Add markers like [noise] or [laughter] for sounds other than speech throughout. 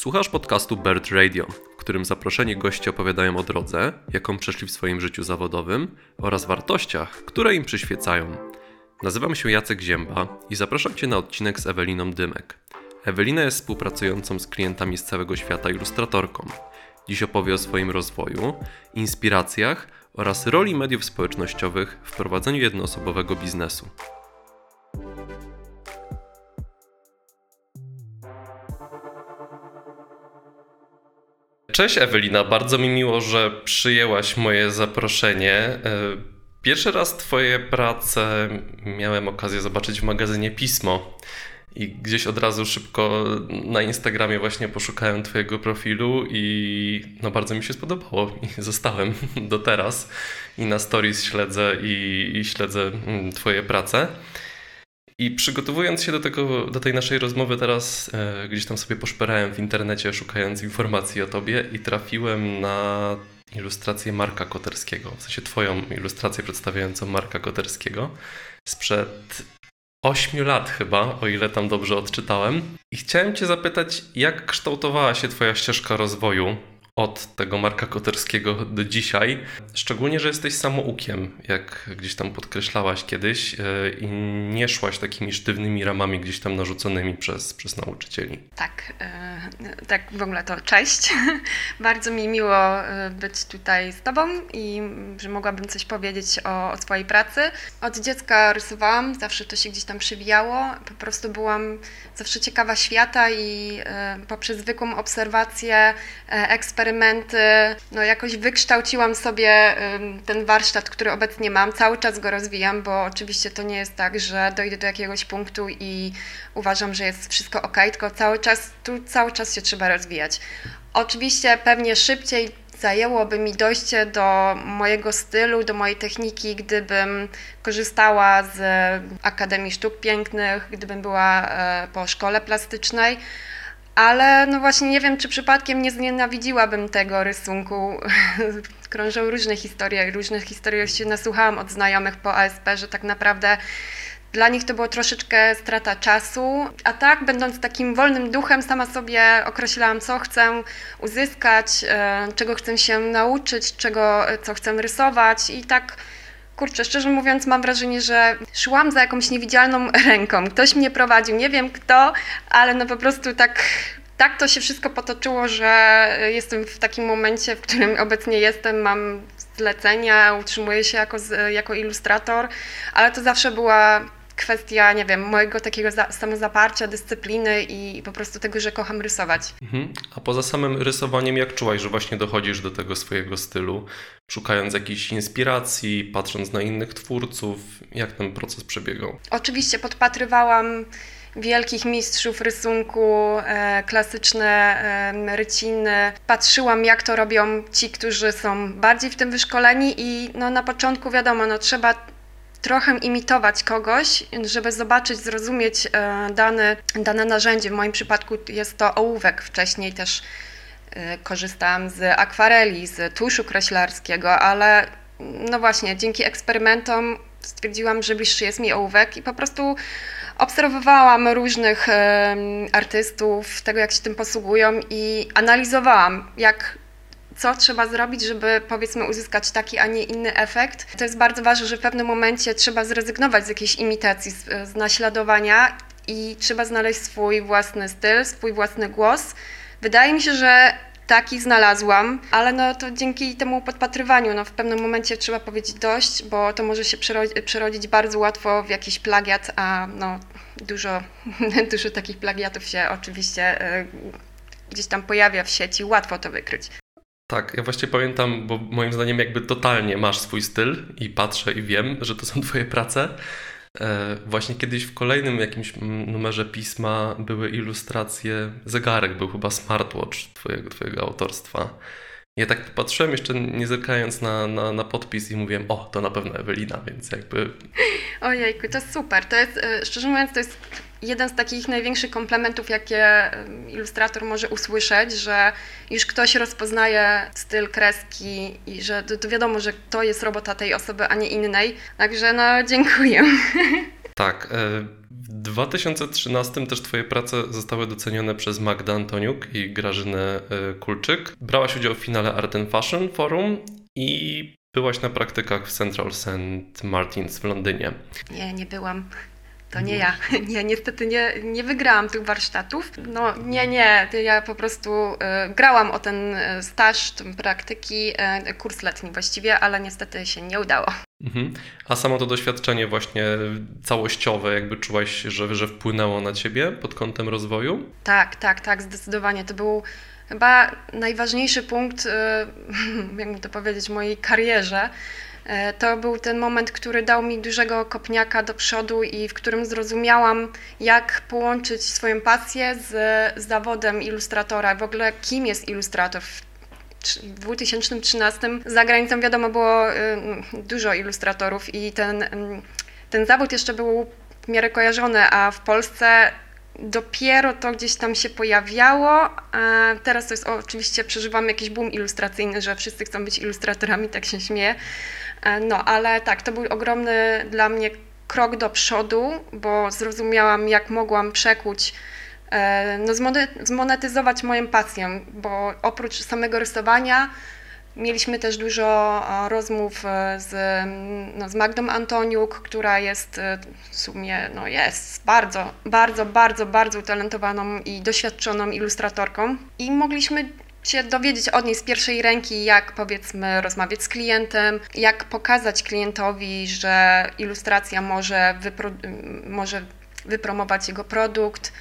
Słuchasz podcastu Bird Radio, w którym zaproszeni goście opowiadają o drodze, jaką przeszli w swoim życiu zawodowym oraz wartościach, które im przyświecają. Nazywam się Jacek Zięba i zapraszam Cię na odcinek z Eweliną Dymek. Ewelina jest współpracującą z klientami z całego świata ilustratorką. Dziś opowie o swoim rozwoju, inspiracjach oraz roli mediów społecznościowych w prowadzeniu jednoosobowego biznesu. Cześć Ewelina, bardzo mi miło, że przyjęłaś moje zaproszenie. E, pierwszy raz Twoje prace miałem okazję zobaczyć w magazynie Pismo. I gdzieś od razu szybko na Instagramie właśnie poszukałem Twojego profilu i no bardzo mi się spodobało i [laughs] zostałem do teraz. I na stories śledzę i, i śledzę mm, Twoje prace. I przygotowując się do, tego, do tej naszej rozmowy teraz, e, gdzieś tam sobie poszperałem w internecie, szukając informacji o tobie i trafiłem na ilustrację Marka Koterskiego, w sensie twoją ilustrację przedstawiającą Marka Koterskiego sprzed 8 lat chyba, o ile tam dobrze odczytałem. I chciałem cię zapytać, jak kształtowała się twoja ścieżka rozwoju od tego Marka Koterskiego do dzisiaj. Szczególnie, że jesteś samoukiem, jak gdzieś tam podkreślałaś kiedyś e, i nie szłaś takimi sztywnymi ramami gdzieś tam narzuconymi przez, przez nauczycieli. Tak, e, tak w ogóle to cześć. [laughs] Bardzo mi miło e, być tutaj z Tobą i że mogłabym coś powiedzieć o, o swojej pracy. Od dziecka rysowałam, zawsze to się gdzieś tam przywijało. Po prostu byłam zawsze ciekawa świata i poprzez zwykłą obserwację, eksperymentowanie, eksperymenty. No jakoś wykształciłam sobie ten warsztat, który obecnie mam. Cały czas go rozwijam, bo oczywiście to nie jest tak, że dojdę do jakiegoś punktu i uważam, że jest wszystko ok, tylko cały czas, tu cały czas się trzeba rozwijać. Oczywiście pewnie szybciej zajęłoby mi dojście do mojego stylu, do mojej techniki, gdybym korzystała z Akademii Sztuk Pięknych, gdybym była e, po szkole plastycznej ale no właśnie nie wiem, czy przypadkiem nie znienawidziłabym tego rysunku. [laughs] Krążą różne historie, różnych historii się nasłuchałam od znajomych po ASP, że tak naprawdę dla nich to było troszeczkę strata czasu, a tak, będąc takim wolnym duchem, sama sobie określałam, co chcę uzyskać, e, czego chcę się nauczyć, czego, co chcę rysować i tak kurczę, szczerze mówiąc, mam wrażenie, że szłam za jakąś niewidzialną ręką. Ktoś mnie prowadził, nie wiem kto, ale no po prostu tak. Tak to się wszystko potoczyło, że jestem w takim momencie, w którym obecnie jestem, mam zlecenia, utrzymuję się jako, jako ilustrator, ale to zawsze była kwestia, nie wiem, mojego takiego za, samozaparcia, dyscypliny i po prostu tego, że kocham rysować. Mhm. A poza samym rysowaniem, jak czułaś, że właśnie dochodzisz do tego swojego stylu, szukając jakichś inspiracji, patrząc na innych twórców, jak ten proces przebiegał? Oczywiście podpatrywałam wielkich mistrzów rysunku, e, klasyczne e, ryciny. Patrzyłam, jak to robią ci, którzy są bardziej w tym wyszkoleni i no, na początku wiadomo, no, trzeba trochę imitować kogoś, żeby zobaczyć, zrozumieć e, dane, dane narzędzie. W moim przypadku jest to ołówek. Wcześniej też e, korzystałam z akwareli, z tuszu kreślarskiego, ale no właśnie, dzięki eksperymentom stwierdziłam, że bliższy jest mi ołówek i po prostu obserwowałam różnych artystów, tego jak się tym posługują i analizowałam, jak co trzeba zrobić, żeby powiedzmy uzyskać taki, a nie inny efekt. To jest bardzo ważne, że w pewnym momencie trzeba zrezygnować z jakiejś imitacji, z, z naśladowania i trzeba znaleźć swój własny styl, swój własny głos. Wydaje mi się, że taki znalazłam, ale no to dzięki temu podpatrywaniu, no w pewnym momencie trzeba powiedzieć dość, bo to może się przerodzić bardzo łatwo w jakiś plagiat, a no dużo, [laughs] dużo takich plagiatów się oczywiście y, gdzieś tam pojawia w sieci, łatwo to wykryć. Tak, ja właśnie pamiętam, bo moim zdaniem jakby totalnie masz swój styl i patrzę i wiem, że to są [laughs] twoje prace. E, właśnie kiedyś w kolejnym jakimś numerze pisma były ilustracje, zegarek był chyba smartwatch twojego, twojego autorstwa. Ja tak patrzyłem jeszcze nie zerkając na, na, na podpis i mówiłem, o, to na pewno Ewelina, więc jakby... [laughs] Ojejku, to super. To jest, e, szczerze mówiąc, to jest jeden z takich największych komplementów, jakie ilustrator może usłyszeć, że już ktoś rozpoznaje styl kreski i że to, to wiadomo, że to jest robota tej osoby, a nie innej. Także no, dziękuję. [laughs] Tak. W 2013 też Twoje prace zostały docenione przez Magdę Antoniuk i Grażynę Kulczyk. Brałaś udział w finale Art and Fashion Forum i byłaś na praktykach w Central St. Martins w Londynie. Nie, nie byłam. To nie ja. [laughs] Nie, niestety nie, nie wygrałam tych warsztatów. No nie, nie. Ja po prostu y, grałam o ten e, staż, ten praktyki, y, kurs letni właściwie, ale niestety się nie udało. Mhm. A samo to doświadczenie właśnie całościowe, jakby czułaś, że, że wpłynęło na ciebie pod kątem rozwoju? Tak, tak, tak, zdecydowanie. To był chyba najważniejszy punkt, y, [laughs] jakby to powiedzieć, mojej karierze to był ten moment, który dał mi dużego kopniaka do przodu i w którym zrozumiałam, jak połączyć swoją pasję z, z zawodem ilustratora. W ogóle kim jest ilustrator? W 2013 za granicą wiadomo było y, dużo ilustratorów i ten, ten zawód jeszcze był w miarę kojarzony, a w Polsce dopiero to gdzieś tam się pojawiało. Teraz to jest oczywiście przeżywamy jakiś boom ilustracyjny, że wszyscy chcą być ilustratorami, tak się śmieję. E, no, ale tak, to był ogromny dla mnie krok do przodu, bo zrozumiałam, jak mogłam przekuć, e, no, zmonetyzować moją pasję, bo oprócz samego rysowania mieliśmy też dużo rozmów e, z, no, z Magdą Antoniuk, która jest w sumie, no jest bardzo, bardzo, bardzo, bardzo utalentowaną i doświadczoną ilustratorką. I mogliśmy się dowiedzieć od niej z pierwszej ręki, jak powiedzmy rozmawiać z klientem, jak pokazać klientowi, że ilustracja może, wypro- może wypromować jego produkt.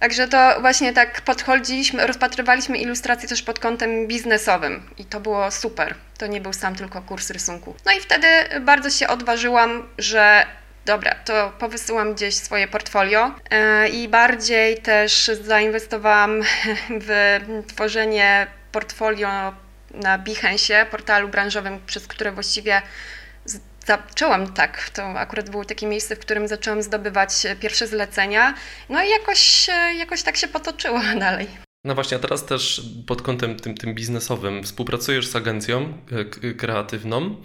Także to właśnie tak podchodziliśmy, rozpatrywaliśmy ilustrację też pod kątem biznesowym i to było super. To nie był sam tylko kurs rysunku. No i wtedy bardzo się odważyłam, że dobra, to powysyłam gdzieś swoje portfolio e, i bardziej też zainwestowałam [laughs] w tworzenie portfolio na Behance, portalu branżowym, przez które właściwie zaczęłam tak. To akurat było takie miejsce, w którym zaczęłam zdobywać pierwsze zlecenia. No i jakoś, e, jakoś tak się potoczyło [laughs] dalej. No właśnie, a teraz też pod kątem tym, tym biznesowym współpracujesz z agencją e, kreatywną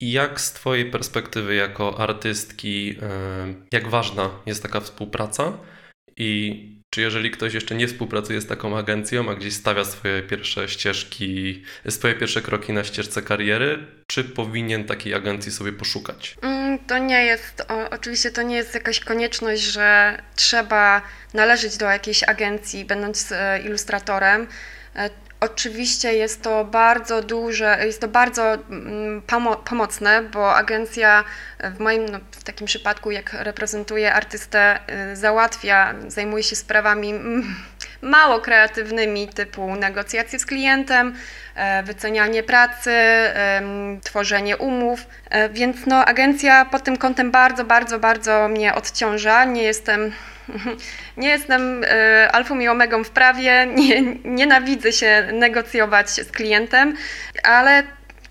jak z Twojej perspektywy jako artystki, e, jak ważna jest taka współpraca? I czy jeżeli ktoś jeszcze nie współpracuje z taką agencją, a gdzieś stawia swoje pierwsze ścieżki, swoje pierwsze kroki na ścieżce kariery, czy powinien takiej agencji sobie poszukać? Mm, to nie jest, o, oczywiście to nie jest jakaś konieczność, że trzeba należeć do jakiejś agencji, będąc e, ilustratorem. Oczywiście jest to bardzo duże, jest to bardzo mm, pomocne, bo agencja w moim no, w takim przypadku, jak reprezentuję artystę, y, załatwia, zajmuje się sprawami mm, mało kreatywnymi, typu negocjacje z klientem, e, wycenianie pracy, tworzenie umów, więc no, agencja pod tym kątem bardzo, bardzo, bardzo mnie odciąża. Nie jestem [laughs] nie jestem y, alfą i omegą w prawie, [laughs] nie, nienawidzę się negocjować z klientem, ale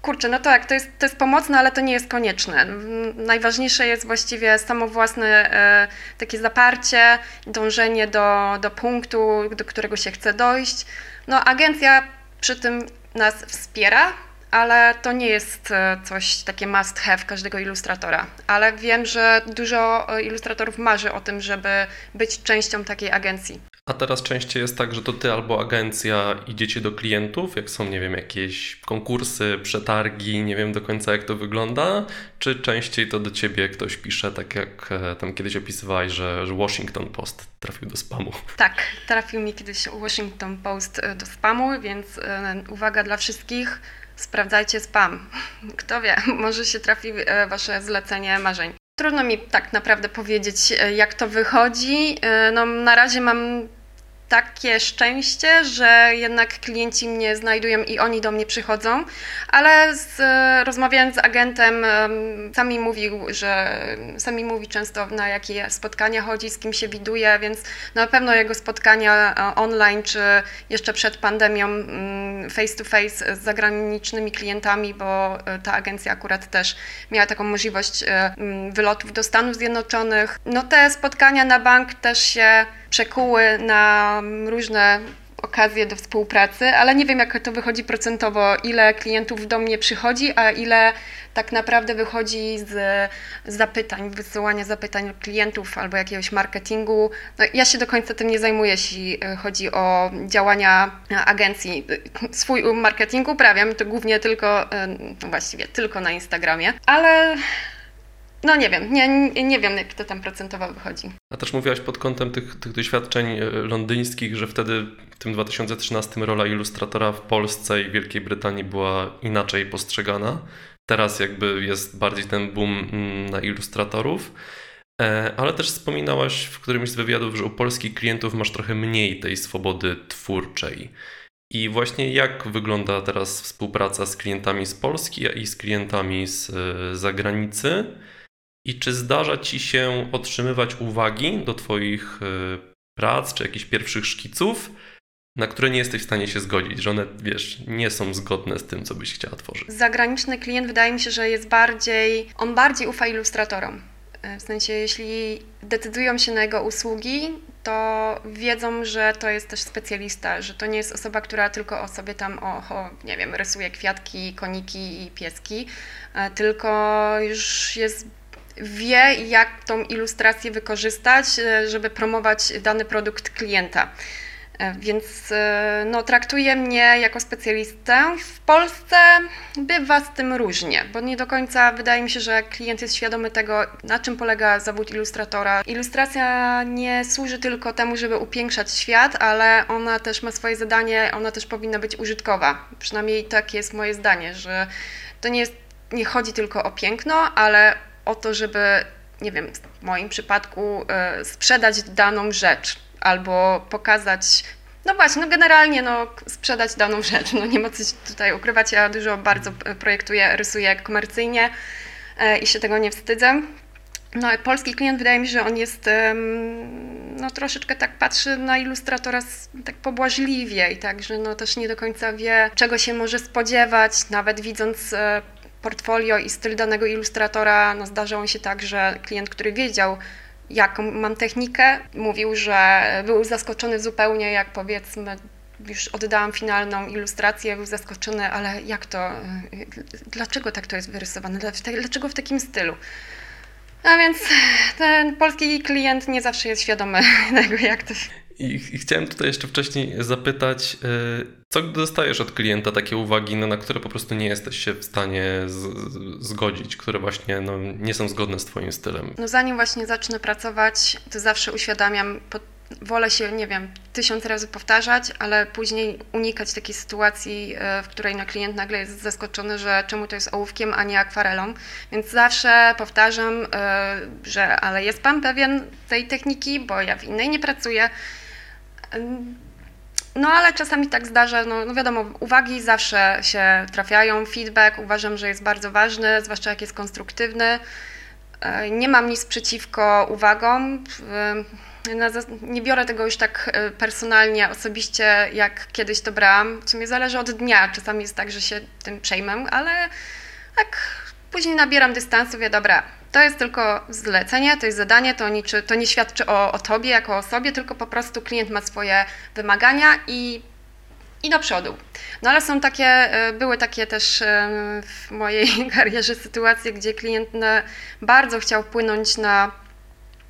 kurczę, no tak, to jest, to jest pomocne, ale to nie jest konieczne. Najważniejsze jest właściwie samo własne y, takie zaparcie, dążenie do, do punktu, do którego się chce dojść. No agencja przy tym nas wspiera, ale to nie jest e, coś takie must have każdego ilustratora. Ale wiem, że dużo e, ilustratorów marzy o tym, żeby być częścią takiej agencji. A teraz częściej jest tak, że to ty albo agencja idziecie do klientów, jak są, nie wiem, jakieś konkursy, przetargi, nie wiem do końca jak to wygląda, czy częściej to do ciebie ktoś pisze, tak jak e, tam kiedyś opisywałeś, że, że Washington Post trafił do spamu? Tak, trafił mi kiedyś Washington Post do spamu, więc uwaga dla wszystkich sprawdzajcie spam. Kto wie, [laughs] może się trafi e, wasze zlecenie marzeń. Trudno mi tak naprawdę powiedzieć, e, jak to wychodzi. E, no, na razie mam takie szczęście, że jednak klienci mnie znajdują i oni do mnie przychodzą, ale z, rozmawiając z agentem, sami mówił, że sami mówi często na jakie spotkania chodzi, z kim się widuje, więc na pewno jego spotkania e, online czy jeszcze przed pandemią mm, face to face z zagranicznymi klientami, bo e, ta agencja akurat też miała taką możliwość e, mm, wylotów do Stanów Zjednoczonych. No te spotkania na bank też się przekuły na różne okazję do współpracy, ale nie wiem, jak to wychodzi procentowo, ile klientów do mnie przychodzi, a ile tak naprawdę wychodzi z zapytań, wysyłania zapytań klientów albo jakiegoś marketingu. No, ja się do końca tym nie zajmuję, jeśli e, chodzi o działania agencji. Swój marketing uprawiam, to głównie tylko, e, no właściwie tylko na Instagramie, ale no nie wiem, nie, nie wiem jak to tam procentowo wychodzi. A też mówiłaś pod kątem tych, tych doświadczeń e, londyńskich, że wtedy w tym 2013 rola ilustratora w Polsce i Wielkiej Brytanii była inaczej postrzegana. Teraz jakby jest bardziej ten boom mm, na ilustratorów. E, ale też wspominałaś w którymś z wywiadów, że u polskich klientów masz trochę mniej tej swobody twórczej. I właśnie jak wygląda teraz współpraca z klientami z Polski i z klientami z e, zagranicy? I czy zdarza ci się otrzymywać uwagi do Twoich e, prac czy jakichś pierwszych szkiców, na które nie jesteś w stanie się zgodzić, że one, wiesz, nie są zgodne z tym, co byś chciała tworzyć? Zagraniczny klient wydaje mi się, że jest bardziej, on bardziej ufa ilustratorom. E, w sensie, jeśli decydują się na jego usługi, to wiedzą, że to jest też specjalista, że to nie jest osoba, która tylko o sobie tam, o, o nie wiem, rysuje kwiatki, koniki i pieski, e, tylko już jest wie, jak tą ilustrację wykorzystać, e, żeby promować dany produkt klienta. E, więc e, no, traktuje mnie jako specjalistę. W Polsce bywa z tym różnie, bo nie do końca wydaje mi się, że klient jest świadomy tego, na czym polega zawód ilustratora. Ilustracja nie służy tylko temu, żeby upiększać świat, ale ona też ma swoje zadanie, ona też powinna być użytkowa. Przynajmniej tak jest moje zdanie, że to nie, jest, nie chodzi tylko o piękno, ale o to, żeby, nie wiem, w moim przypadku y, sprzedać daną rzecz albo pokazać. No właśnie, no generalnie no, sprzedać daną rzecz. No nie ma co tutaj ukrywać. Ja dużo bardzo projektuję, rysuję komercyjnie y, i się tego nie wstydzę. No, polski klient wydaje mi się, że on jest no, troszeczkę tak patrzy na ilustratora tak pobłażliwie i tak, że no, też nie do końca wie, czego się może spodziewać, nawet widząc e, portfolio i styl danego ilustratora, no zdarzało się tak, że klient, który wiedział, jaką mam technikę, mówił, że był zaskoczony zupełnie, jak powiedzmy już oddałam finalną ilustrację, był zaskoczony, ale jak to, dlaczego tak to jest wyrysowane, dlaczego w takim stylu? A więc ten polski klient nie zawsze jest świadomy [laughs] tego, jak to i, I, chciałem tutaj jeszcze wcześniej zapytać, e, co dostajesz od klienta takie uwagi, no, na które po prostu nie jesteś się w stanie z, zgodzić, które właśnie no, nie są zgodne z Twoim stylem? No zanim właśnie zacznę pracować, to zawsze uświadamiam, wolę się, nie wiem, tysiąc razy powtarzać, ale później unikać takiej sytuacji, e, w której na klient nagle jest zaskoczony, że czemu to jest ołówkiem, a nie akwarelą. Więc zawsze powtarzam, e, że ale jest Pan pewien tej techniki, bo ja w innej nie pracuję no ale czasami tak zdarza, no, no, wiadomo, uwagi zawsze się trafiają, feedback uważam, że jest bardzo ważny, zwłaszcza jak jest konstruktywny. E, nie mam nic przeciwko uwagom. Nie biorę tego już tak e, personalnie, osobiście, jak kiedyś to brałam. W sumie zależy od dnia. Czasami jest tak, że się tym przejmę, ale tak później nabieram dystansu, wie, dobra, to jest tylko zlecenie, to jest zadanie, to, niczy, to nie świadczy o, o Tobie jako osobie, tylko po prostu klient ma swoje wymagania i, i do przodu. No ale są takie, e, były takie też e, w mojej [laughs] karierze sytuacje, gdzie klient bardzo chciał wpłynąć na,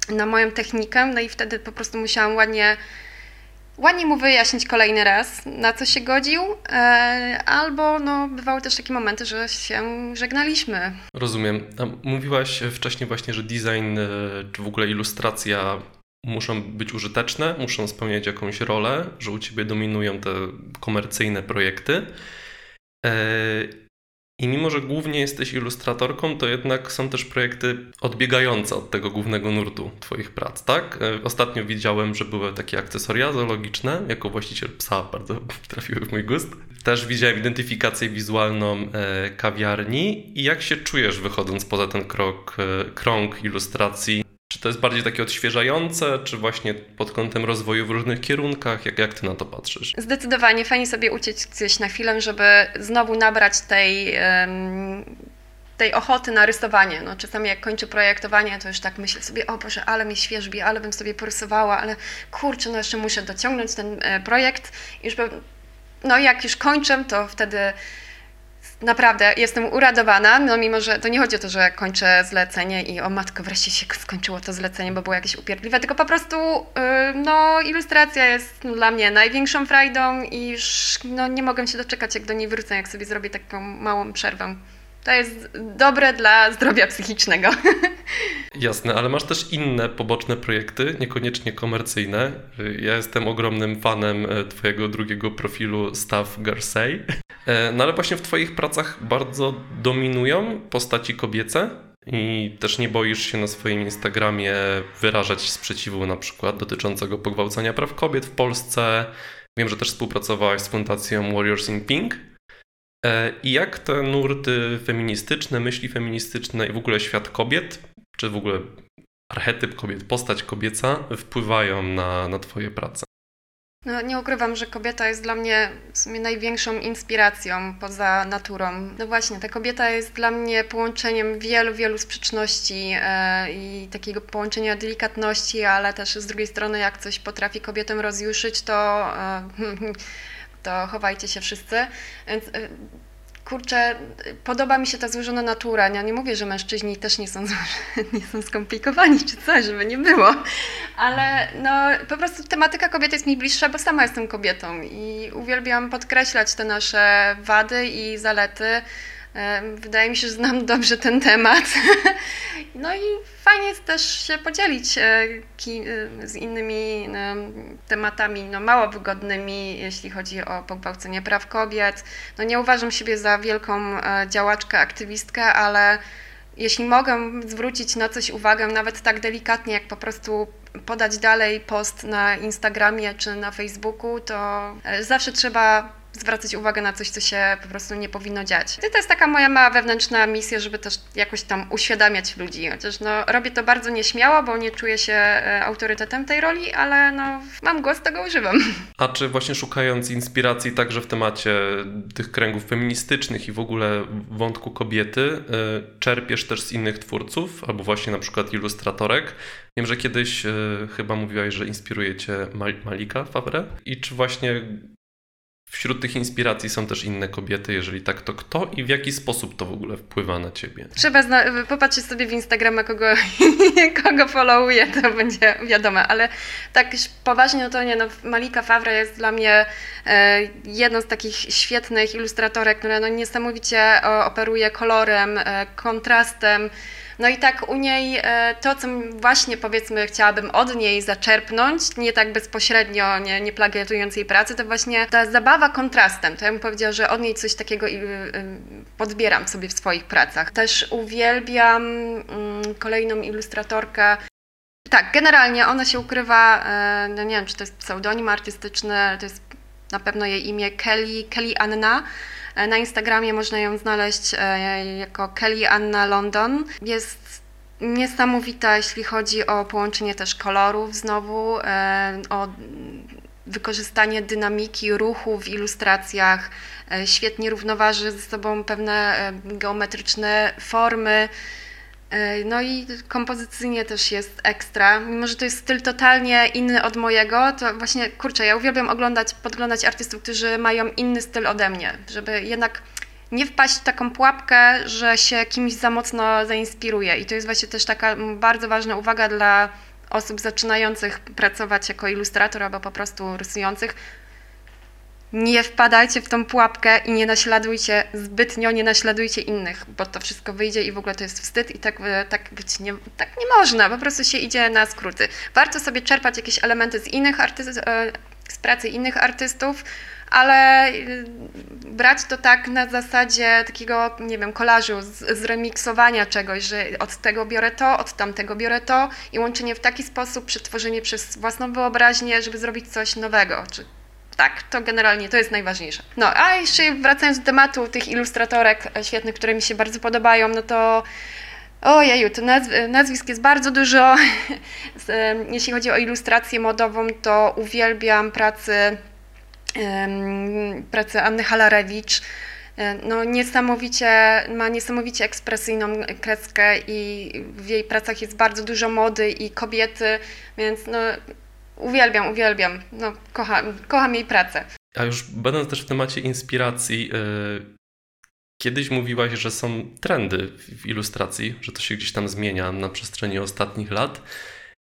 na moją technikę, no i wtedy po prostu musiałam ładnie ładnie mu wyjaśnić kolejny raz, na co się godził, e, albo no, bywały też takie momenty, że się żegnaliśmy. Rozumiem. Mówiłaś wcześniej właśnie, że design e, czy w ogóle ilustracja muszą być użyteczne, muszą spełniać jakąś rolę, że u Ciebie dominują te komercyjne projekty. I mimo, że głównie jesteś ilustratorką, to jednak są też projekty odbiegające od tego głównego nurtu Twoich prac, tak? E, ostatnio widziałem, że były takie akcesoria zoologiczne, jako właściciel psa bardzo [laughs] trafiły w mój gust. Też widziałem identyfikację wizualną e, kawiarni i jak się czujesz wychodząc poza ten krok, e, krąg ilustracji czy to jest bardziej takie odświeżające, czy właśnie pod kątem rozwoju w różnych kierunkach? Jak, jak ty na to patrzysz? Zdecydowanie fajnie sobie uciec gdzieś na chwilę, żeby znowu nabrać tej, tej ochoty na rysowanie. No, czasami jak kończę projektowanie, to już tak myślę sobie, o Boże, ale mi świeżbi, ale bym sobie porysowała, ale kurczę, no jeszcze muszę dociągnąć ten e, projekt. Już, no jak już kończę, to wtedy naprawdę jestem uradowana, no mimo, że to nie chodzi o to, że kończę zlecenie i o matko, wreszcie się skończyło to zlecenie, bo było jakieś upierdliwe, tylko po prostu yy, no ilustracja jest dla mnie największą frajdą i już no, nie mogę się doczekać, jak do niej wrócę, jak sobie zrobię taką małą przerwę. To jest dobre dla zdrowia psychicznego. [laughs] Jasne, ale masz też inne poboczne projekty, niekoniecznie komercyjne. Ja jestem ogromnym fanem e, Twojego drugiego profilu Staff Garsey. E, no ale właśnie w Twoich pracach bardzo dominują postaci kobiece i też nie boisz się na swoim Instagramie wyrażać sprzeciwu na przykład dotyczącego pogwałcenia praw kobiet w Polsce. Wiem, że też współpracowałaś z fundacją Warriors in Pink. E, I jak te nurty feministyczne, myśli feministyczne i w ogóle świat kobiet, czy w ogóle archetyp kobiet, postać kobieca wpływają na, na Twoje prace? No, nie ukrywam, że kobieta jest dla mnie w sumie największą inspiracją poza naturą. No właśnie, ta kobieta jest dla mnie połączeniem wielu, wielu sprzeczności e, i takiego połączenia delikatności, ale też z drugiej strony, jak coś potrafi kobietę rozjuszyć, to, e, [laughs] to chowajcie się wszyscy. Więc, e, kurczę, podoba mi się ta złożona natura. Ja nie mówię, że mężczyźni też nie są, [laughs] nie są skomplikowani czy coś, żeby nie było, ale no, po prostu tematyka kobiety jest mi bliższa, bo sama jestem kobietą i uwielbiam podkreślać te nasze wady i zalety. Wydaje mi się, że znam dobrze ten temat. [laughs] No i fajnie jest też się podzielić e, e, z innymi tematami no, mało wygodnymi, jeśli chodzi o pogwałcenie praw kobiet. No nie uważam siebie za wielką e, działaczkę, aktywistkę, ale jeśli mogę zwrócić na coś uwagę, nawet tak delikatnie, jak po prostu podać dalej post na Instagramie czy na Facebooku, to zawsze trzeba zwracać uwagę na coś, co się po prostu nie powinno dziać. I to jest taka moja mała wewnętrzna misja, żeby też jakoś tam uświadamiać ludzi. Chociaż no, robię to bardzo nieśmiało, bo nie czuję się e, autorytetem tej roli, ale no, mam głos, tego używam. [laughs] A czy właśnie szukając inspiracji także w temacie tych kręgów feministycznych i w ogóle wątku kobiety, e, czerpiesz też z innych twórców, albo właśnie na przykład ilustratorek? Wiem, że kiedyś e, chyba mówiłaś, że inspiruje cię Malika Favre. I czy właśnie Wśród tych inspiracji są też inne kobiety, jeżeli tak, to kto i w jaki sposób to w ogóle wpływa na ciebie? Trzeba popatrzeć sobie w Instagrama, kogo, [laughs] kogo followuję, to będzie wiadomo, ale tak poważnie, no to nie, no Malika Favre jest dla mnie e, jedną z takich świetnych ilustratorek, która no niesamowicie operuje kolorem, e, kontrastem, no i tak u niej e, to, co właśnie powiedzmy chciałabym od niej zaczerpnąć, nie tak bezpośrednio, nie, nie plagiatując jej pracy, to właśnie ta zabawa kontrastem. To ja bym powiedziała, że od niej coś takiego podbieram sobie w swoich pracach. Też uwielbiam mm, kolejną ilustratorkę, tak, generalnie ona się ukrywa, e, no nie wiem, czy to jest pseudonim artystyczny, to jest na pewno jej imię Kelly, Kelly Anna. E, na Instagramie można ją znaleźć e, jako Kelly Anna London. Jest niesamowita, jeśli chodzi o połączenie też kolorów znowu, e, o wykorzystanie dynamiki ruchu w ilustracjach. Świetnie równoważy ze sobą pewne geometryczne formy. No i kompozycyjnie też jest ekstra. Mimo, że to jest styl totalnie inny od mojego, to właśnie, kurczę, ja uwielbiam oglądać, podglądać artystów, którzy mają inny styl ode mnie, żeby jednak nie wpaść w taką pułapkę, że się kimś za mocno zainspiruje. I to jest właśnie też taka bardzo ważna uwaga dla osób zaczynających pracować jako ilustrator albo po prostu rysujących, nie wpadajcie w tą pułapkę i nie naśladujcie zbytnio, nie naśladujcie innych, bo to wszystko wyjdzie i w ogóle to jest wstyd i tak, tak być nie, tak nie można, po prostu się idzie na skróty. Warto sobie czerpać jakieś elementy z innych artystów, e, z pracy innych artystów, ale e, brać to tak na zasadzie takiego, nie wiem, kolażu, zremiksowania czegoś, że od tego biorę to, od tamtego biorę to i łączenie w taki sposób, przetworzenie przez własną wyobraźnię, żeby zrobić coś nowego, czy tak, to generalnie to jest najważniejsze. No, a jeszcze wracając do tematu tych ilustratorek świetnych, które mi się bardzo podobają, no to Ojeju, to nazw nazwisk jest bardzo dużo. [laughs] Jeśli chodzi o ilustrację modową, to uwielbiam pracę, pracę Anny Halarewicz. no, niesamowicie, ma niesamowicie ekspresyjną kreskę i w jej pracach jest bardzo dużo mody i kobiety, więc no, uwielbiam, uwielbiam. No, kocham, kocham jej pracę. A już będąc też w temacie inspiracji, yy, kiedyś mówiłaś, że są trendy w ilustracji, że to się gdzieś tam zmienia na przestrzeni ostatnich lat.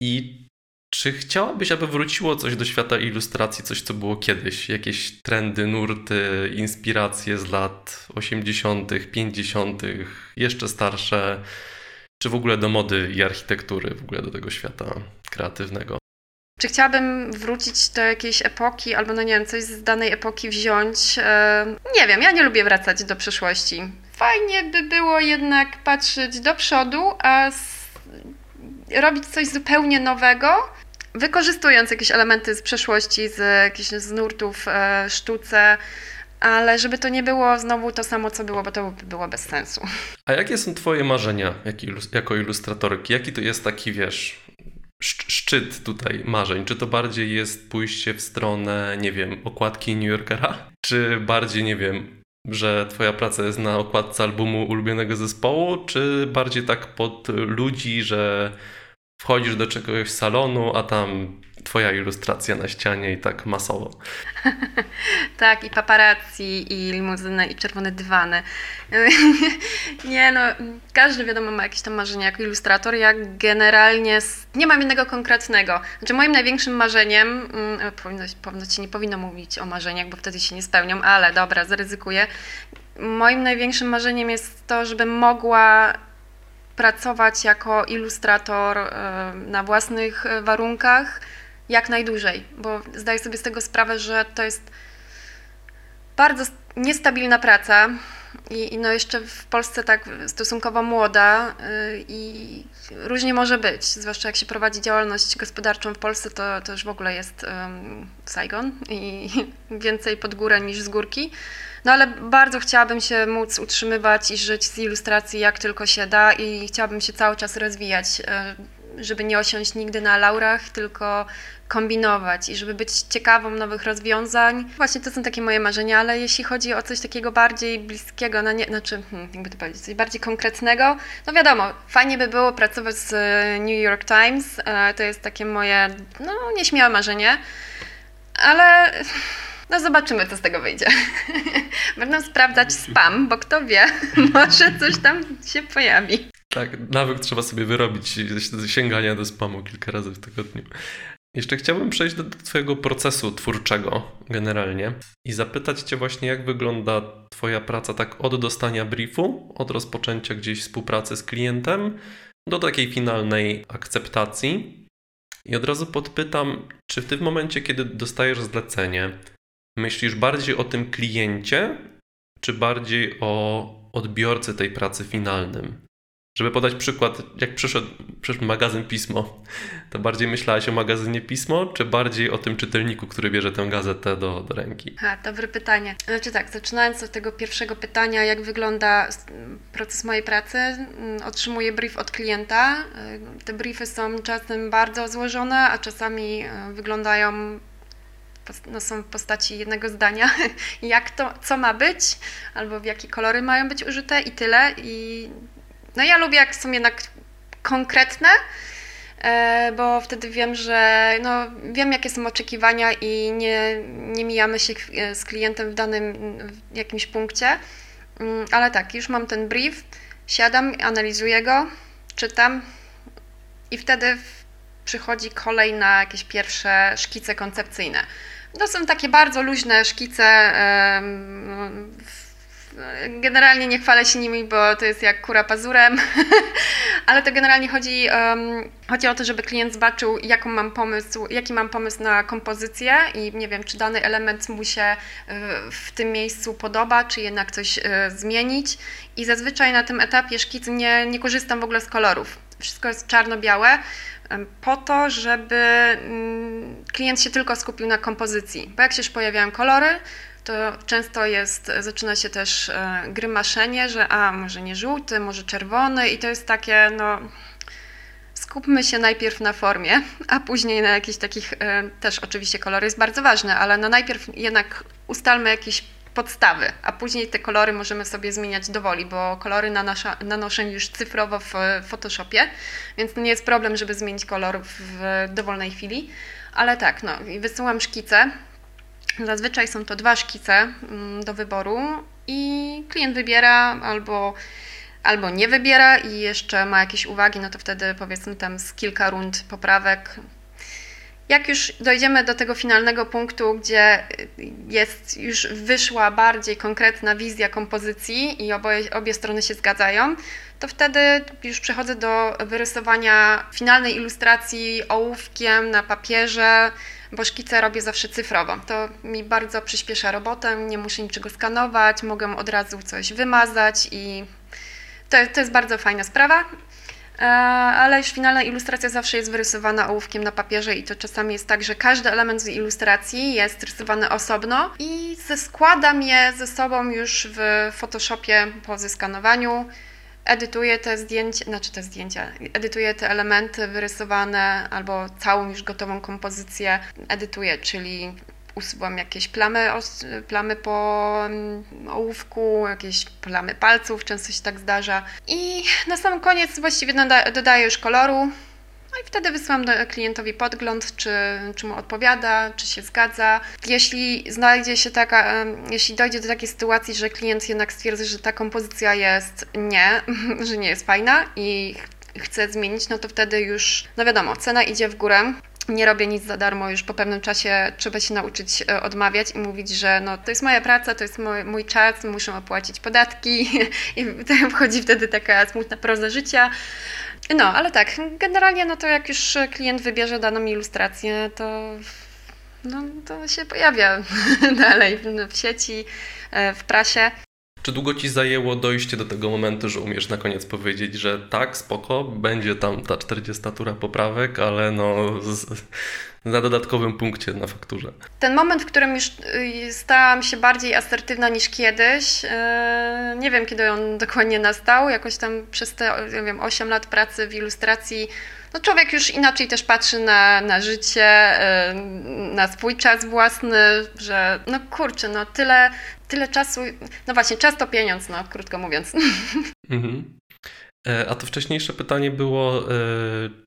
I czy chciałabyś, aby wróciło coś do świata ilustracji, coś co było kiedyś? Jakieś trendy, nurty, inspiracje z lat 80., 50., jeszcze starsze, czy w ogóle do mody i architektury, w ogóle do tego świata kreatywnego? Czy chciałabym wrócić do jakiejś epoki, albo no nie wiem, coś z danej epoki wziąć? Nie wiem, ja nie lubię wracać do przeszłości. Fajnie by było jednak patrzeć do przodu, a robić coś zupełnie nowego, wykorzystując jakieś elementy z przeszłości, z jakichś z nurtów, e, sztuce, ale żeby to nie było znowu to samo, co było, bo to by było bez sensu. A jakie są Twoje marzenia jako ilustratorki? Jaki to jest taki, wiesz, szczyt tutaj marzeń? Czy to bardziej jest pójście w stronę, nie wiem, okładki New Yorkera? Czy bardziej, nie wiem, że twoja praca jest na okładce albumu ulubionego zespołu, czy bardziej tak pod ludzi, że wchodzisz do czegoś salonu, a tam twoja ilustracja na ścianie i tak masowo. [laughs] tak, i paparazzi, i limuzyny, i czerwone dywany. [laughs] nie no, każdy wiadomo ma jakieś tam marzenia jako ilustrator. Ja generalnie nie mam jednego konkretnego. Znaczy moim największym marzeniem, mm, e, powinno, powinno nie powinno mówić o marzeniach, bo wtedy się nie spełnią, ale dobra, zaryzykuję. Moim największym marzeniem jest to, żebym mogła pracować jako ilustrator e, na własnych e, warunkach jak najdłużej, bo zdaję sobie z tego sprawę, że to jest bardzo niestabilna praca i, i no jeszcze w Polsce tak stosunkowo młoda yy, i różnie może być, zwłaszcza jak się prowadzi działalność gospodarczą w Polsce, to, to już w ogóle jest um, Saigon i [laughs] więcej pod górę niż z górki. No ale bardzo chciałabym się móc utrzymywać i żyć z ilustracji jak tylko się da i chciałabym się cały czas rozwijać, y, żeby nie osiąść nigdy na laurach, tylko kombinować i żeby być ciekawą nowych rozwiązań. Właśnie to są takie moje marzenia, ale jeśli chodzi o coś takiego bardziej bliskiego, no nie, znaczy, hmm, jakby to powiedzieć, coś bardziej konkretnego, no wiadomo, fajnie by było pracować z e, New York Times, e, to jest takie moje, no nieśmiałe marzenie, ale no zobaczymy, co z tego wyjdzie. [laughs] Będę sprawdzać spam, bo kto wie, [laughs] może coś tam się pojawi. Tak, nawyk trzeba sobie wyrobić sięgania do spamu kilka razy w tygodniu. Jeszcze chciałbym przejść do Twojego procesu twórczego generalnie i zapytać Cię właśnie, jak wygląda Twoja praca tak od dostania briefu, od rozpoczęcia gdzieś współpracy z klientem do takiej finalnej akceptacji. I od razu podpytam, czy w momencie, kiedy dostajesz zlecenie, myślisz bardziej o tym kliencie, czy bardziej o odbiorcy tej pracy finalnym? Żeby podać przykład, jak przyszedł, przyszedł magazyn Pismo, to bardziej myślałaś o magazynie Pismo, czy bardziej o tym czytelniku, który bierze tę gazetę do, do ręki? A, dobre pytanie. Znaczy tak, zaczynając od tego pierwszego pytania, jak wygląda proces mojej pracy, mm, otrzymuję brief od klienta. Y, te briefy są czasem bardzo złożone, a czasami y, wyglądają no, są w postaci jednego zdania, [laughs] jak to, co ma być, albo w jakie kolory mają być użyte i tyle. I no ja lubię, jak są jednak konkretne, e, bo wtedy wiem, że no, wiem, jakie są oczekiwania i nie, nie mijamy się z klientem w danym w jakimś punkcie. Mm, ale tak, już mam ten brief, siadam, analizuję go, czytam i wtedy przychodzi kolej na jakieś pierwsze szkice koncepcyjne. To są takie bardzo luźne szkice. Generalnie nie chwalę się nimi, bo to jest jak kura pazurem, [laughs] ale to generalnie chodzi, um, chodzi o to, żeby klient zobaczył, jaką mam pomysł, jaki mam pomysł na kompozycję i nie wiem, czy dany element mu się e, w tym miejscu podoba, czy jednak coś e, zmienić. I zazwyczaj na tym etapie szkicu nie, nie korzystam w ogóle z kolorów. Wszystko jest czarno-białe po to, żeby mm, klient się tylko skupił na kompozycji. Bo jak się już pojawiają kolory, to często jest, zaczyna się też e, grymaszenie, że a może nie żółty, może czerwony i to jest takie, no skupmy się najpierw na formie, a później na jakichś takich, e, też oczywiście kolory jest bardzo ważne, ale no najpierw jednak ustalmy jakiś podstawy, a później te kolory możemy sobie zmieniać dowoli, bo kolory nanosza, nanoszę już cyfrowo w Photoshopie, więc nie jest problem, żeby zmienić kolor w dowolnej chwili. Ale tak, no i wysyłam szkice. Zazwyczaj są to dwa szkice mm, do wyboru i klient wybiera albo albo nie wybiera i jeszcze ma jakieś uwagi, no to wtedy powiedzmy tam z kilka rund poprawek. Jak już dojdziemy do tego finalnego punktu, gdzie jest już wyszła bardziej konkretna wizja kompozycji i oboje, obie strony się zgadzają, to wtedy już przechodzę do wyrysowania finalnej ilustracji ołówkiem na papierze, bo szkice robię zawsze cyfrowo. To mi bardzo przyspiesza robotę, nie muszę niczego skanować, mogę od razu coś wymazać i to, to jest bardzo fajna sprawa. E, ale już finalna ilustracja zawsze jest wyrysowana ołówkiem na papierze i to czasami jest tak, że każdy element z ilustracji jest rysowany osobno i składam je ze sobą już w Photoshopie po zeskanowaniu. Edytuję te zdjęcia, znaczy te zdjęcia, edytuję te elementy wyrysowane albo całą już gotową kompozycję edytuję, czyli usuwam jakieś plamy, plamy po mm, ołówku, jakieś plamy palców, często się tak zdarza. I na sam koniec właściwie dodaję już koloru. No i wtedy wysyłam klientowi podgląd, czy, czy mu odpowiada, czy się zgadza. Jeśli znajdzie się taka, jeśli dojdzie do takiej sytuacji, że klient jednak stwierdzi, że ta kompozycja jest nie, [laughs] że nie jest fajna i chce zmienić, no to wtedy już, no wiadomo, cena idzie w górę nie robię nic za darmo, już po pewnym czasie trzeba się nauczyć e, odmawiać i mówić, że no, to jest moja praca, to jest mój, mój czas, muszę opłacić podatki [laughs] i wchodzi wtedy taka smutna proza życia. No, ale tak, generalnie no to jak już klient wybierze daną ilustrację, to, no, to się pojawia [laughs] dalej w sieci, e, w prasie. Czy długo ci zajęło dojście do tego momentu, że umiesz na koniec powiedzieć, że tak, spoko, będzie tam ta 40 tura poprawek, ale no z, na dodatkowym punkcie na fakturze? Ten moment, w którym już y, stałam się bardziej asertywna niż kiedyś, y, nie wiem kiedy on dokładnie nastał, jakoś tam przez te nie wiem, 8 lat pracy w ilustracji no człowiek już inaczej też patrzy na, na życie, y, na swój czas własny, że no kurczę, no tyle, tyle czasu, no właśnie, czas to pieniądz, no krótko mówiąc. [laughs] Mhm. E, a to wcześniejsze pytanie było, e,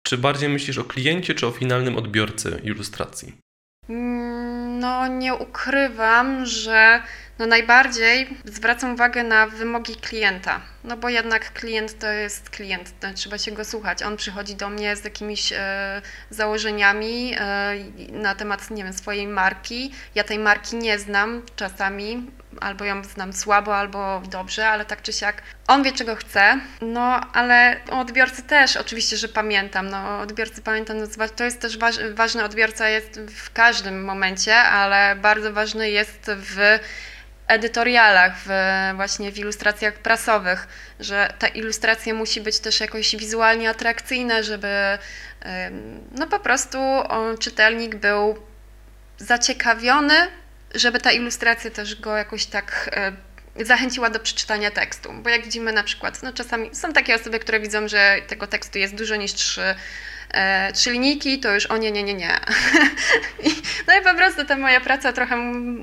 czy bardziej myślisz o kliencie, czy o finalnym odbiorcy ilustracji? Mm, no, nie ukrywam, że no najbardziej zwracam uwagę na wymogi klienta, no bo jednak klient to jest klient, to trzeba się go słuchać. On przychodzi do mnie z jakimiś e, założeniami e, na temat, nie wiem, swojej marki. Ja tej marki nie znam czasami, albo ją znam słabo, albo dobrze, ale tak czy siak on wie, czego chce. No, ale odbiorcy też oczywiście, że pamiętam. No, odbiorcy pamiętam, to jest też waż, ważny odbiorca jest w każdym momencie, ale bardzo ważny jest w edytorialach, w, właśnie w ilustracjach prasowych, że ta ilustracja musi być też jakoś wizualnie atrakcyjna, żeby no po prostu czytelnik był zaciekawiony, żeby ta ilustracja też go jakoś tak e, zachęciła do przeczytania tekstu. Bo jak widzimy na przykład, no czasami są takie osoby, które widzą, że tego tekstu jest dużo niż trzy e, trzy linijki, to już o nie, nie, nie, nie. [laughs] no i po prostu ta moja praca trochę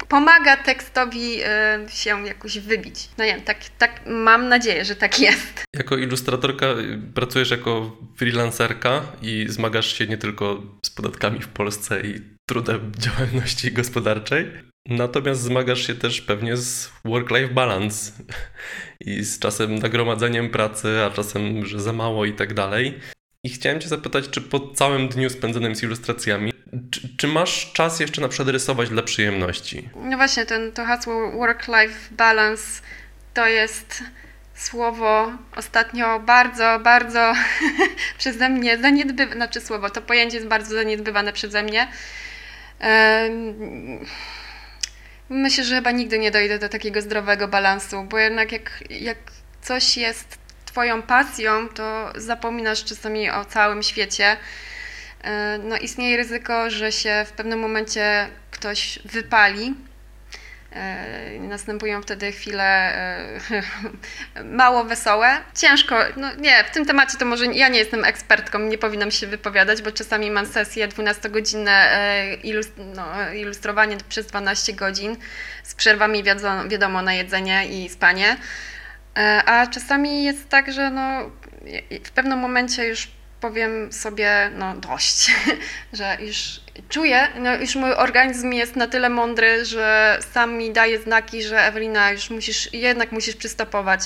pomaga tekstowi e, się jakoś wybić. No nie tak, tak mam nadzieję, że tak jest. Jako ilustratorka pracujesz jako freelancerka i zmagasz się nie tylko z podatkami w Polsce i trudem [laughs] działalności gospodarczej, natomiast zmagasz się też pewnie z work-life balance [laughs] i z czasem nagromadzeniem pracy, a czasem, że za mało i tak dalej. I chciałem Cię zapytać, czy po całym dniu spędzonym z ilustracjami, czy, czy, masz czas jeszcze na przykład rysować dla przyjemności? No właśnie, ten, to hasło work-life balance to jest słowo ostatnio bardzo, bardzo [laughs] przeze mnie zaniedbywane, znaczy słowo, to pojęcie jest bardzo zaniedbywane przeze mnie. Myślę, że chyba nigdy nie dojdę do takiego zdrowego balansu, bo jednak jak, jak coś jest Twoją pasją, to zapominasz czasami o całym świecie. E, no, istnieje ryzyko, że się w pewnym momencie ktoś wypali. E, następują wtedy chwile e, [laughs] mało wesołe. Ciężko, no nie, w tym temacie to może ja nie jestem ekspertką, nie powinnam się wypowiadać, bo czasami mam sesje 12-godzinne e, no, ilustrowanie przez 12 godzin z przerwami wiadomo na jedzenie i spanie. A czasami jest tak, że no, w pewnym momencie już powiem sobie, no dość, [laughs] że już czuję, no już mój organizm jest na tyle mądry, że sam mi daje znaki, że Ewelina, już musisz, jednak musisz przystopować.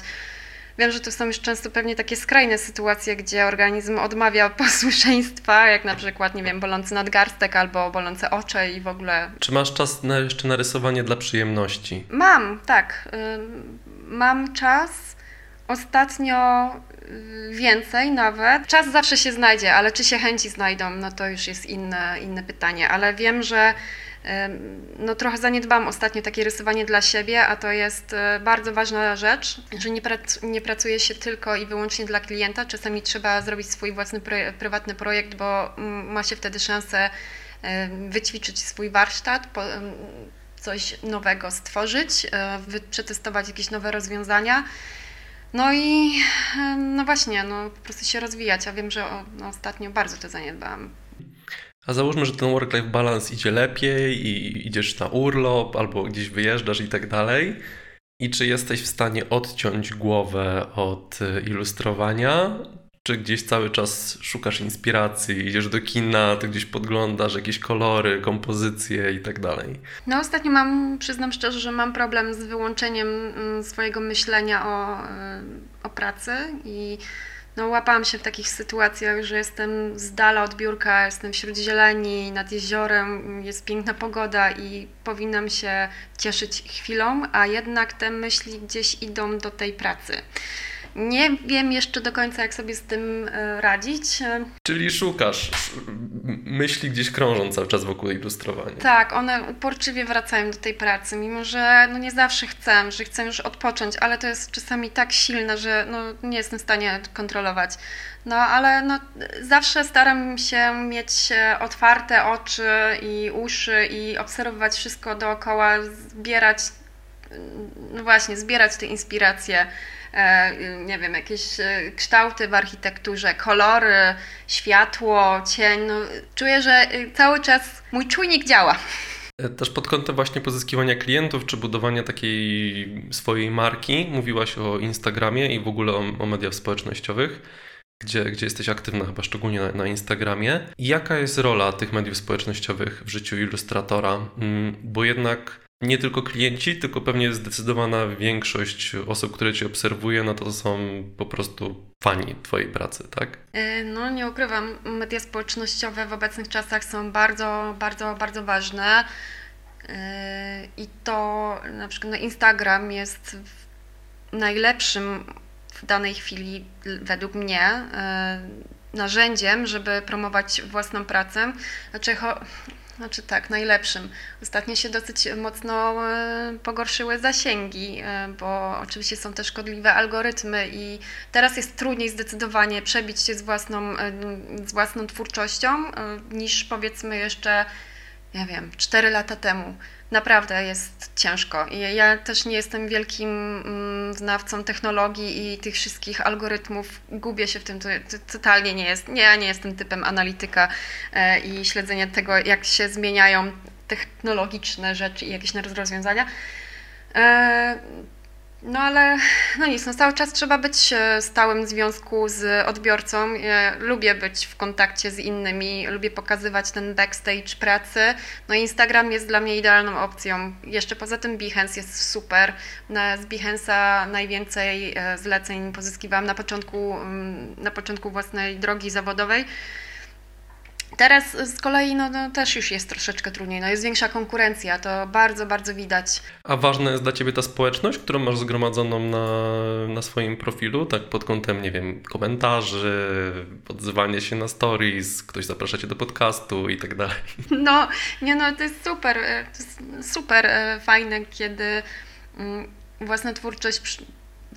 Wiem, że to są już często pewnie takie skrajne sytuacje, gdzie organizm odmawia [laughs] posłuszeństwa, jak na przykład, nie wiem, bolący nadgarstek albo bolące oczy i w ogóle. Czy masz czas na jeszcze narysowanie dla przyjemności? Mam, tak. Mam czas. Ostatnio Y, więcej nawet. Czas zawsze się znajdzie, ale czy się chęci znajdą, no to już jest inne, inne pytanie. Ale wiem, że no trochę zaniedbałam ostatnio takie rysowanie dla siebie, a to jest y, bardzo ważna rzecz, że nie, prac nie pracuje się tylko i wyłącznie dla klienta. Czasami trzeba zrobić swój własny prywatny projekt, bo ma się wtedy szansę wyćwiczyć swój warsztat, coś nowego stworzyć, y, przetestować jakieś nowe rozwiązania. No i no właśnie, no po prostu się rozwijać. Ja wiem, że no, ostatnio bardzo to zaniedbałam. A załóżmy, że ten work-life balance idzie lepiej i idziesz na urlop albo gdzieś wyjeżdżasz i tak dalej. I czy jesteś w stanie odciąć głowę od y, ilustrowania? Czy gdzieś cały czas szukasz inspiracji, idziesz do kina, to gdzieś podglądasz jakieś kolory, kompozycje i tak dalej? No ostatnio mam, przyznam szczerze, że mam problem z wyłączeniem mm, swojego myślenia o, y, o pracy i no, łapałam się w takich sytuacjach, że jestem z dala od biurka, jestem wśród zieleni, nad jeziorem, jest piękna pogoda i powinnam się cieszyć chwilą, a jednak te myśli gdzieś idą do tej pracy. Nie wiem jeszcze do końca, jak sobie z tym e, radzić. Czyli szukasz, myśli gdzieś krążą cały czas wokół ilustrowania. Tak, one uporczywie wracają do tej pracy, mimo że no nie zawsze chcę, że chcę już odpocząć, ale to jest czasami tak silne, że no nie jestem w stanie kontrolować. No ale no, zawsze staram się mieć e, otwarte oczy i uszy i obserwować wszystko dookoła, zbierać, no właśnie, zbierać te inspiracje nie wiem, jakieś e, kształty w architekturze, kolory, światło, cień. No, czuję, że e, cały czas mój czujnik działa. Też pod kątem właśnie pozyskiwania klientów, czy budowania takiej swojej marki, mówiłaś o Instagramie i w ogóle o, o mediach społecznościowych, gdzie, gdzie jesteś aktywna chyba szczególnie na, na Instagramie. Jaka jest rola tych mediów społecznościowych w życiu ilustratora? Mm, bo jednak nie tylko klienci, tylko pewnie zdecydowana większość osób, które Cię obserwuje, no to są po prostu fani Twojej pracy, tak? E, no nie ukrywam, media społecznościowe w obecnych czasach są bardzo, bardzo, bardzo ważne. E, I to na przykład no Instagram jest najlepszym w danej chwili według mnie e, narzędziem, żeby promować własną pracę. Znaczy, znaczy tak, najlepszym. Ostatnio się dosyć mocno e, pogorszyły zasięgi, e, bo oczywiście są też szkodliwe algorytmy i teraz jest trudniej zdecydowanie przebić się z własną, e, z własną twórczością niż powiedzmy jeszcze, nie wiem, 4 lata temu naprawdę jest ciężko. Ja też nie jestem wielkim mm, znawcą technologii i tych wszystkich algorytmów. Gubię się w tym, to, to totalnie nie jest. Nie, ja nie jestem typem analityka e, i śledzenia tego, jak się zmieniają technologiczne rzeczy i jakieś rozwiązania. No ale no nic, no cały czas trzeba być e, w stałym związku z odbiorcą. Ja lubię być w kontakcie z innymi, lubię pokazywać ten backstage pracy. No Instagram jest dla mnie idealną opcją. Jeszcze poza tym Behance jest super. Z Behance'a najwięcej e, zleceń pozyskiwałam na początku, mm, na początku własnej drogi zawodowej. Teraz z kolei no, no, też już jest troszeczkę trudniej, no, jest większa konkurencja, to bardzo, bardzo widać. A ważna jest dla Ciebie ta społeczność, którą masz zgromadzoną na, na swoim profilu, tak pod kątem, nie wiem, komentarzy, odzywanie się na stories, ktoś zaprasza Cię do podcastu i tak dalej. No, nie no, to jest super, e, to jest super e, fajne, kiedy mm, własna twórczość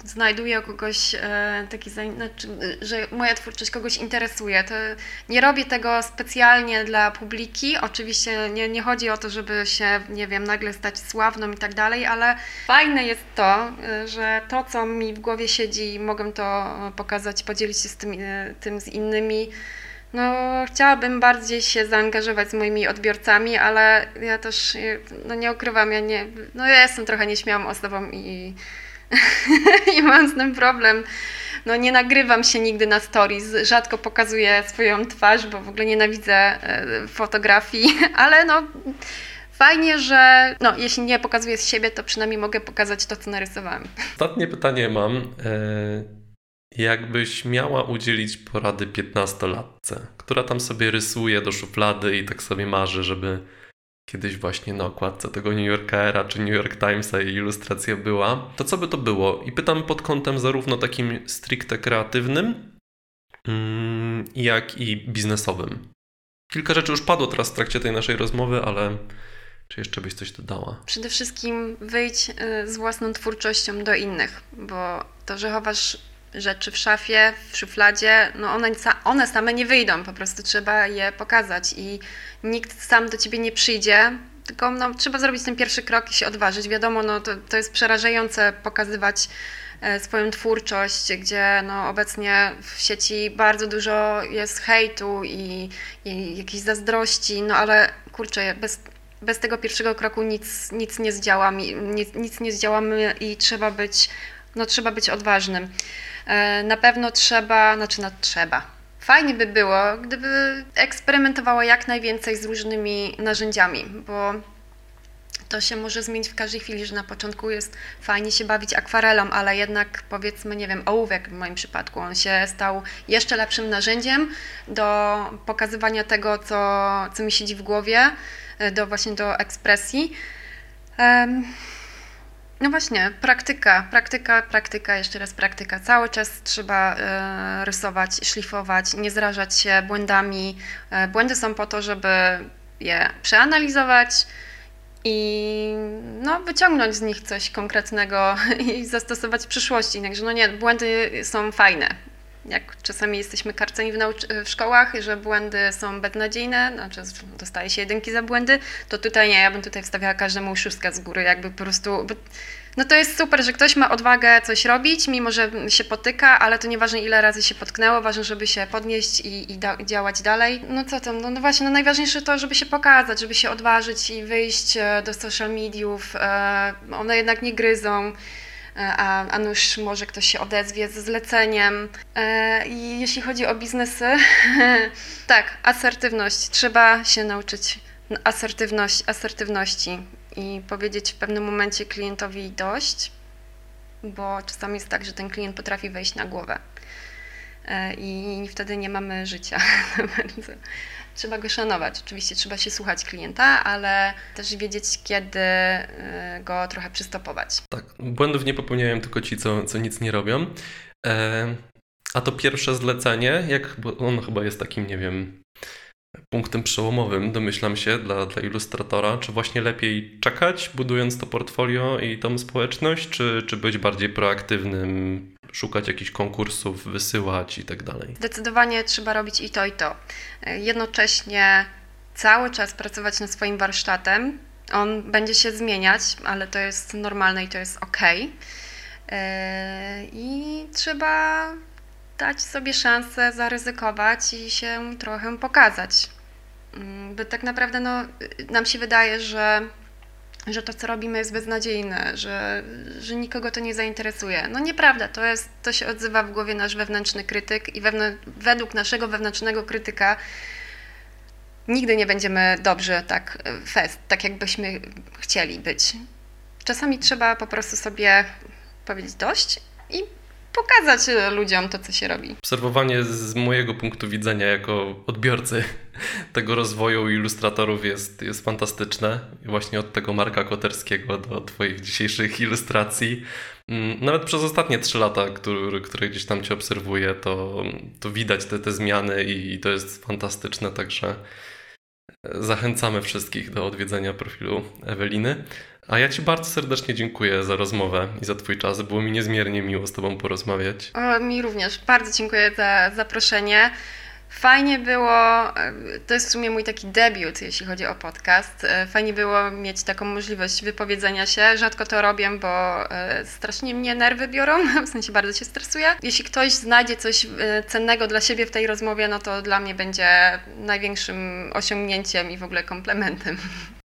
znajduję kogoś e, taki, znaczy, że moja twórczość kogoś interesuje. To nie robię tego specjalnie dla publiki. Oczywiście nie, nie chodzi o to, żeby się, nie wiem, nagle stać sławną i tak dalej, ale fajne jest to, e, że to, co mi w głowie siedzi, mogę to pokazać, podzielić się z tym, tym z innymi. No, chciałabym bardziej się zaangażować z moimi odbiorcami, ale ja też no, nie ukrywam, ja nie, no ja jestem trochę nieśmiałą osobą i [laughs] i mam z tym problem. No nie nagrywam się nigdy na stories, rzadko pokazuję swoją twarz, bo w ogóle nienawidzę e, fotografii, [laughs] ale no fajnie, że no, jeśli nie pokazuję z siebie, to przynajmniej mogę pokazać to, co narysowałem. [laughs] Ostatnie pytanie mam. E, jakbyś miała udzielić porady 15-latce, która tam sobie rysuje do szuflady i tak sobie marzy, żeby kiedyś właśnie na okładce tego New Yorkera czy New York Timesa jej ilustracja była, to co by to było? I pytam pod kątem zarówno takim stricte kreatywnym, mm, jak i biznesowym. Kilka rzeczy już padło teraz w trakcie tej naszej rozmowy, ale czy jeszcze byś coś dodała? Przede wszystkim wyjdź y, z własną twórczością do innych, bo to, że chowasz rzeczy w szafie, w szufladzie, no one, one same nie wyjdą, po prostu trzeba je pokazać i nikt sam do ciebie nie przyjdzie, tylko no, trzeba zrobić ten pierwszy krok i się odważyć. Wiadomo, no, to, to jest przerażające pokazywać e, swoją twórczość, gdzie no, obecnie w sieci bardzo dużo jest hejtu i, i jakiejś zazdrości, no ale kurczę, bez, bez tego pierwszego kroku nic, nic nie zdziałamy, nic, nic nie zdziałamy i trzeba być, no, trzeba być odważnym. E, na pewno trzeba, znaczy no trzeba. Fajnie by było, gdyby eksperymentowała jak najwięcej z różnymi narzędziami, bo to się może zmienić w każdej chwili, że na początku jest fajnie się bawić akwarelą, ale jednak powiedzmy, nie wiem, ołówek w moim przypadku, on się stał jeszcze lepszym narzędziem do pokazywania tego, co, co mi siedzi w głowie, e, do właśnie do ekspresji. Um, no właśnie, praktyka, praktyka, praktyka, jeszcze raz praktyka. Cały czas trzeba e, rysować, szlifować, nie zrażać się błędami. E, błędy są po to, żeby je przeanalizować i no, wyciągnąć z nich coś konkretnego [laughs] i zastosować w przyszłości. Także no nie, błędy są fajne jak czasami jesteśmy karceni w, w, szkołach, że błędy są beznadziejne, znaczy dostaje się jedynki za błędy, to tutaj nie, ja bym tutaj wstawiała każdemu szóstkę z góry, jakby po prostu... No to jest super, że ktoś ma odwagę coś robić, mimo że się potyka, ale to nieważne ile razy się potknęło, ważne, żeby się podnieść i, i da, działać dalej. No co tam, no, no, właśnie, no najważniejsze to, żeby się pokazać, żeby się odważyć i wyjść e, do social mediów, e, one jednak nie gryzą, a, a nuż może ktoś się odezwie ze zleceniem. E, I jeśli chodzi o biznesy, [laughs] tak, asertywność. Trzeba się nauczyć asertywność, asertywności i powiedzieć w pewnym momencie klientowi dość, bo czasami jest tak, że ten klient potrafi wejść na głowę e, i wtedy nie mamy życia. [laughs] trzeba go szanować. Oczywiście trzeba się słuchać klienta, ale też wiedzieć, kiedy y, go trochę przystopować. Tak, błędów nie popełniają tylko ci, co, co nic nie robią. E, a to pierwsze zlecenie, jak, bo ono chyba jest takim, nie wiem, punktem przełomowym, domyślam się, dla, dla ilustratora. Czy właśnie lepiej czekać, budując to portfolio i tą społeczność, czy, czy być bardziej proaktywnym, szukać jakichś konkursów, wysyłać i tak dalej? Zdecydowanie trzeba robić i to, i to. Jednocześnie cały czas pracować nad swoim warsztatem. On będzie się zmieniać, ale to jest normalne i to jest ok. E, I trzeba dać sobie szansę zaryzykować i się trochę pokazać. Mm, bo tak naprawdę no, nam się wydaje, że, że to, co robimy, jest beznadziejne, że, że nikogo to nie zainteresuje. No nieprawda, to, jest, to się odzywa w głowie nasz wewnętrzny krytyk i według naszego wewnętrznego krytyka nigdy nie będziemy dobrze tak fest, tak jakbyśmy chcieli być. Czasami trzeba po prostu sobie powiedzieć dość i pokazać e, ludziom to, co się robi. Obserwowanie z mojego punktu widzenia jako odbiorcy [laughs] tego rozwoju ilustratorów jest, jest fantastyczne. Właśnie od tego Marka Koterskiego do Twoich dzisiejszych ilustracji. Mm, nawet przez ostatnie trzy lata, które, które gdzieś tam Cię obserwuję, to, to widać te, te zmiany i, i to jest fantastyczne, także zachęcamy wszystkich do odwiedzenia profilu Eweliny. A ja Ci bardzo serdecznie dziękuję za rozmowę i za Twój czas. Było mi niezmiernie miło z Tobą porozmawiać. O, mi również. Bardzo dziękuję za zaproszenie. Fajnie było, e, to jest w sumie mój taki debiut, jeśli chodzi o podcast. E, fajnie było mieć taką możliwość wypowiedzenia się. Rzadko to robię, bo e, strasznie mnie nerwy biorą, [laughs] w sensie bardzo się stresuję. Jeśli ktoś znajdzie coś cennego dla siebie w tej rozmowie, no to dla mnie będzie największym osiągnięciem i w ogóle komplementem. [laughs]